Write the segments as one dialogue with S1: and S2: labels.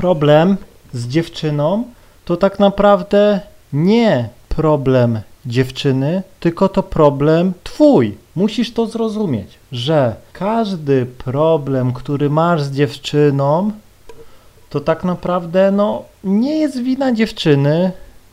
S1: problem z dziewczyną to tak naprawdę nie problem dziewczyny, tylko to problem twój. Musisz to zrozumieć, że każdy problem, który masz z dziewczyną, to tak naprawdę no, nie jest wina dziewczyny,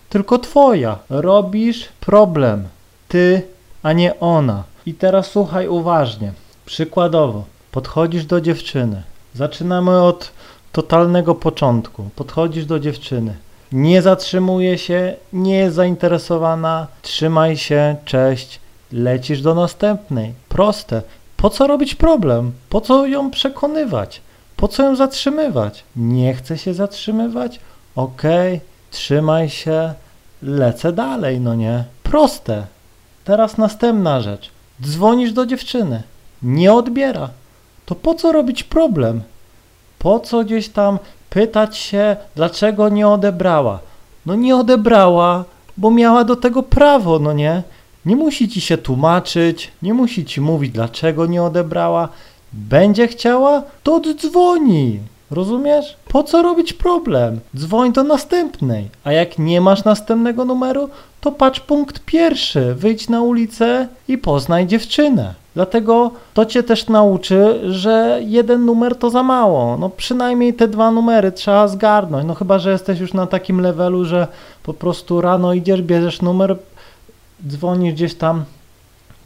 S1: tylko twoja. Robisz problem. Ty, a nie ona. I teraz słuchaj uważnie. Przykładowo, podchodzisz do dziewczyny. Zaczynamy od totalnego początku. Podchodzisz do dziewczyny. Nie zatrzymuje się, nie jest zainteresowana. Trzymaj się, cześć. Lecisz do następnej. Proste. Po co robić problem? Po co ją przekonywać? Po co ją zatrzymywać? Nie chce się zatrzymywać? Okej, okay, trzymaj się, lecę dalej, no nie? Proste. Teraz następna rzecz. Dzwonisz do dziewczyny, nie odbiera. To po co robić problem? Po co gdzieś tam pytać się, dlaczego nie odebrała? No nie odebrała, bo miała do tego prawo, no nie? Nie musi ci się tłumaczyć, nie musi ci mówić, dlaczego nie odebrała. Będzie chciała, to oddzwoni. Rozumiesz? Po co robić problem? Dzwoń do następnej. A jak nie masz następnego numeru, to patrz punkt pierwszy. Wyjdź na ulicę i poznaj dziewczynę. Dlatego to cię też nauczy, że jeden numer to za mało. No przynajmniej te dwa numery trzeba zgarnąć. No chyba, że jesteś już na takim levelu, że po prostu rano idziesz, bierzesz numer, dzwonisz gdzieś tam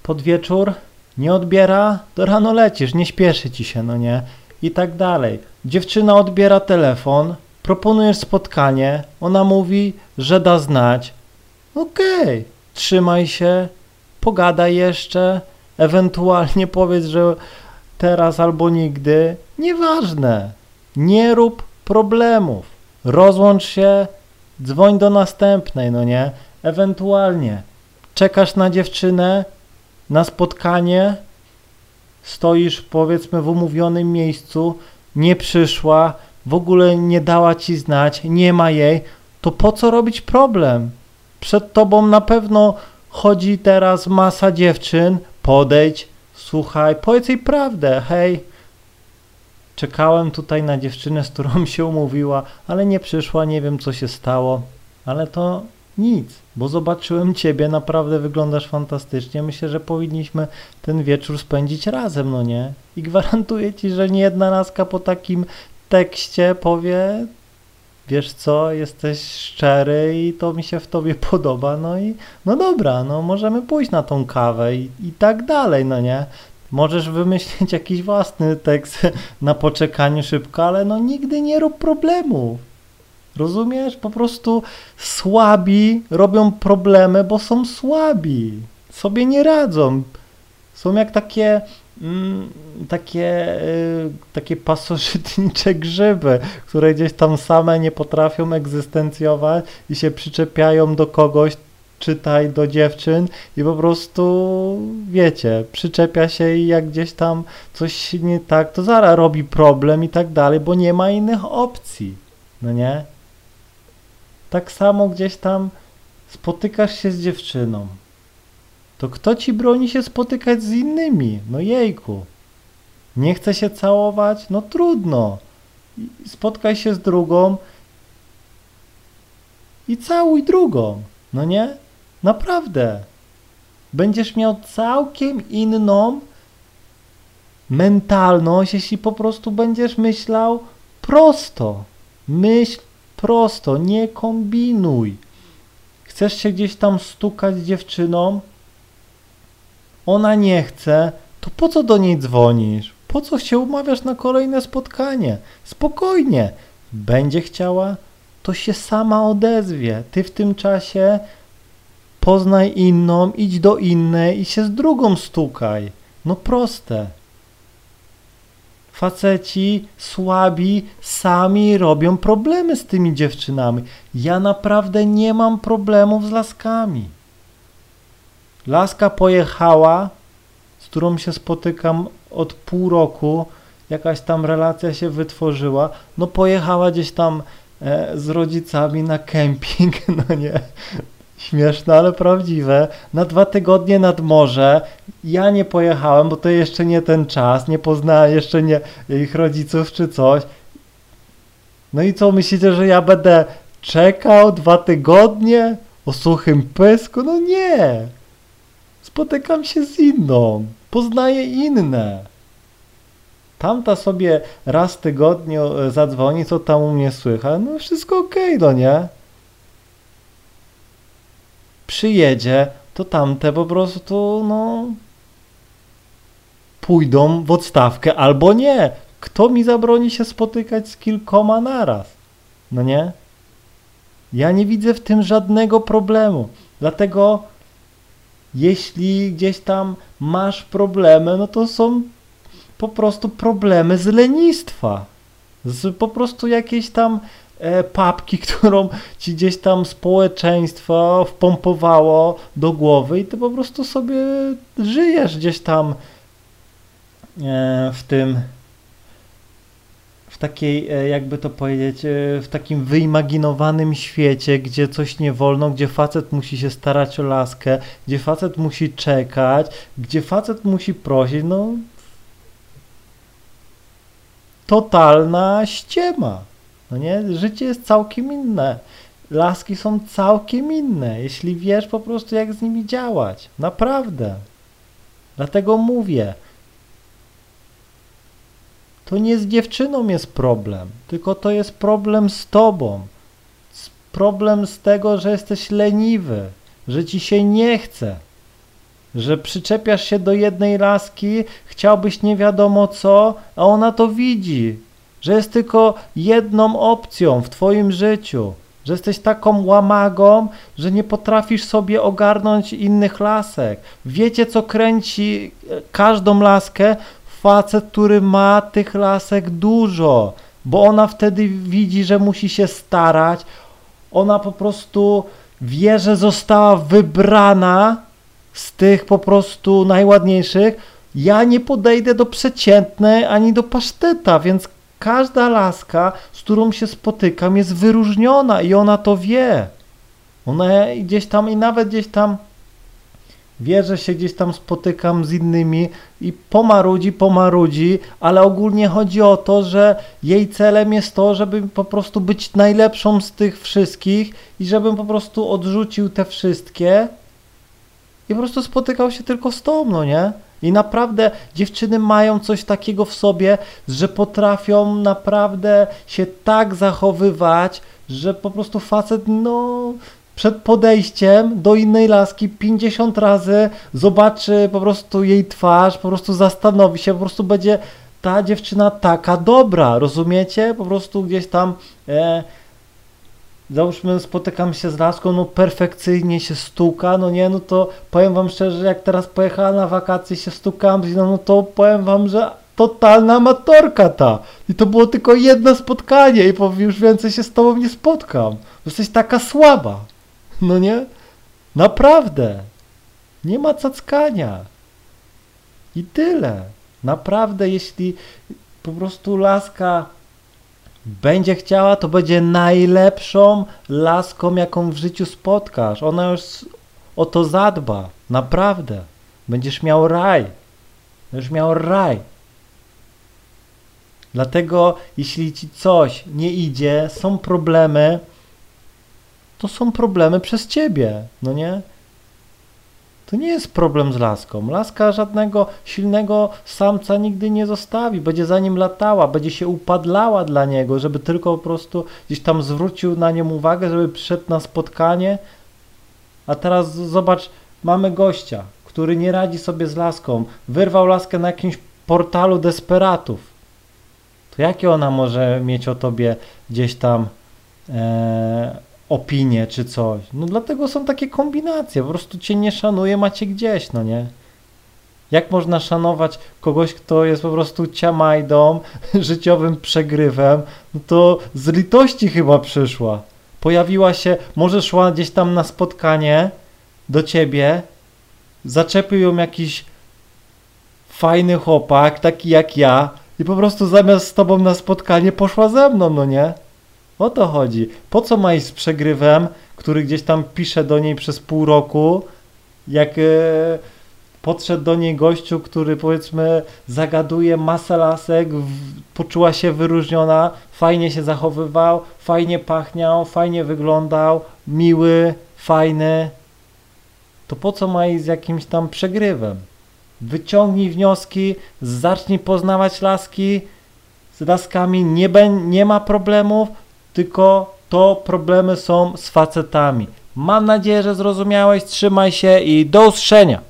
S1: pod wieczór, nie odbiera, to rano lecisz, nie śpieszy ci się, no nie? I tak dalej. Dziewczyna odbiera telefon, proponujesz spotkanie, ona mówi, że da znać. Okej, okay, trzymaj się, pogadaj jeszcze, ewentualnie powiedz, że teraz albo nigdy. Nieważne. Nie rób problemów. Rozłącz się, dzwoń do następnej, no nie? Ewentualnie czekasz na dziewczynę, na spotkanie, stoisz powiedzmy w umówionym miejscu, nie przyszła, w ogóle nie dała ci znać, nie ma jej, to po co robić problem? Przed tobą na pewno chodzi teraz masa dziewczyn, podejdź, słuchaj, powiedz jej prawdę, hej, czekałem tutaj na dziewczynę, z którą się umówiła, ale nie przyszła, nie wiem co się stało, ale to nic, bo zobaczyłem Ciebie, naprawdę wyglądasz fantastycznie. Myślę, że powinniśmy ten wieczór spędzić razem, no nie? I gwarantuję Ci, że nie jedna laska po takim tekście powie, wiesz co, jesteś szczery i to mi się w Tobie podoba, no i no dobra, no możemy pójść na tą kawę i, i tak dalej, no nie? Możesz wymyślić jakiś własny tekst na poczekaniu szybko, ale no nigdy nie rób problemów. Rozumiesz? Po prostu słabi robią problemy, bo są słabi. Sobie nie radzą. Są jak takie takie, y, takie pasożytnicze grzyby, które gdzieś tam same nie potrafią egzystencjować i się przyczepiają do kogoś, czytaj do dziewczyn i po prostu, wiecie, przyczepia się i jak gdzieś tam coś nie tak, to zaraz robi problem i tak dalej, bo nie ma innych opcji, no nie? tak samo gdzieś tam spotykasz się z dziewczyną. To kto ci broni się spotykać z innymi? No jejku. Nie chce się całować? No trudno. Spotkaj się z drugą i całuj drugą. No nie? Naprawdę. Będziesz miał całkiem inną mentalność, jeśli po prostu będziesz myślał prosto. Myśl prosto, nie kombinuj. Chcesz się gdzieś tam stukać z dziewczyną? Ona nie chce, to po co do niej dzwonisz? Po co się umawiasz na kolejne spotkanie? Spokojnie. Będzie chciała, to się sama odezwie. Ty w tym czasie poznaj inną, idź do innej i się z drugą stukaj. No proste. Faceci słabi sami robią problemy z tymi dziewczynami. Ja naprawdę nie mam problemów z laskami. Laska pojechała, z którą się spotykam od pół roku, jakaś tam relacja się wytworzyła, no pojechała gdzieś tam e, z rodzicami na kemping, no nie, śmieszne, ale prawdziwe, na dwa tygodnie nad morze. Ja nie pojechałem, bo to jeszcze nie ten czas, nie poznałem jeszcze nie ich rodziców czy coś. No i co, myślicie, że ja będę czekał dwa tygodnie o suchym pysku? No nie. Spotykam się z inną, poznaję inne. Tamta sobie raz w tygodniu e, zadzwoni, co tam u mnie słychać, no wszystko okej, okay, no nie? Przyjedzie, to tamte po prostu, no, pójdą w odstawkę albo nie. Kto mi zabroni się spotykać z kilkoma naraz? No nie? Ja nie widzę w tym żadnego problemu. Dlatego jeśli gdzieś tam masz problemy, no to są po prostu problemy z lenistwa. Z po prostu jakiejś tam e, papki, którą ci gdzieś tam społeczeństwo wpompowało do głowy i ty po prostu sobie żyjesz gdzieś tam e, w tym takiej, e, jakby to powiedzieć, e, w takim wyimaginowanym świecie, gdzie coś nie wolno, gdzie facet musi się starać o laskę, gdzie facet musi czekać, gdzie facet musi prosić, no totalna ściema. No nie? Życie jest całkiem inne. Laski są całkiem inne, jeśli wiesz po prostu jak z nimi działać. Naprawdę. Dlatego mówię, to nie z dziewczyną jest problem, tylko to jest problem z tobą. Problem z tego, że jesteś leniwy, że ci się nie chce, że przyczepiasz się do jednej laski, chciałbyś nie wiadomo co, a ona to widzi, że jest tylko jedną opcją w twoim życiu, że jesteś taką łamagą, że nie potrafisz sobie ogarnąć innych lasek. Wiecie, co kręci każdą laskę? Facet, który ma tych lasek dużo, bo ona wtedy widzi, że musi się starać. Ona po prostu wie, że została wybrana z tych po prostu najładniejszych. Ja nie podejdę do przeciętnej ani do paszteta, więc każda laska, z którą się spotykam, jest wyróżniona i ona to wie. Ona gdzieś tam i nawet gdzieś tam wie, że się gdzieś tam spotykam z innymi i pomarudzi, pomarudzi, ale ogólnie chodzi o to, że jej celem jest to, żeby po prostu być najlepszą z tych wszystkich i żebym po prostu odrzucił te wszystkie i po prostu spotykał się tylko z tą, no nie? I naprawdę dziewczyny mają coś takiego w sobie, że potrafią naprawdę się tak zachowywać, że po prostu facet, no, przed podejściem do innej laski 50 razy zobaczy po prostu jej twarz, po prostu zastanowi się, po prostu będzie ta dziewczyna taka dobra, rozumiecie? Po prostu gdzieś tam e, załóżmy spotykam się z laską, no perfekcyjnie się stuka, no nie, no to powiem wam szczerze, jak teraz pojechała na wakacje się stukam, no, no to powiem wam, że totalna amatorka ta. I to było tylko jedno spotkanie i już więcej się z tobą nie spotkam. Jesteś taka słaba. No nie? Naprawdę. Nie ma cackania. I tyle. Naprawdę, jeśli po prostu laska będzie chciała, to będzie najlepszą laską, jaką w życiu spotkasz. Ona już o to zadba. Naprawdę. Będziesz miał raj. Będziesz miał raj. Dlatego, jeśli ci coś nie idzie, są problemy, to są problemy przez ciebie, no nie? To nie jest problem z laską. Laska żadnego silnego samca nigdy nie zostawi. Będzie za nim latała, będzie się upadlała dla niego, żeby tylko po prostu gdzieś tam zwrócił na nią uwagę, żeby przyszedł na spotkanie. A teraz zobacz, mamy gościa, który nie radzi sobie z laską. Wyrwał laskę na jakimś portalu desperatów. To jakie ona może mieć o tobie gdzieś tam e, opinię czy coś. No dlatego są takie kombinacje, po prostu cię nie szanuje, macie gdzieś, no nie? Jak można szanować kogoś, kto jest po prostu ciamajdą, życiowym przegrywem? No to z litości chyba przyszła. Pojawiła się, może szła gdzieś tam na spotkanie do ciebie, zaczepił ją jakiś fajny chłopak, taki jak ja i po prostu zamiast z tobą na spotkanie poszła ze mną, no nie? O to chodzi. Po co ma iść z przegrywem, który gdzieś tam pisze do niej przez pół roku, jak e, podszedł do niej gościu, który powiedzmy zagaduje masę lasek, w, poczuła się wyróżniona, fajnie się zachowywał, fajnie pachniał, fajnie wyglądał, miły, fajny, to po co ma iść z jakimś tam przegrywem? Wyciągnij wnioski, zacznij poznawać laski, z laskami nie, bę- nie ma problemów, tylko to problemy są z facetami. Mam nadzieję, że zrozumiałeś, trzymaj się i do usłyszenia!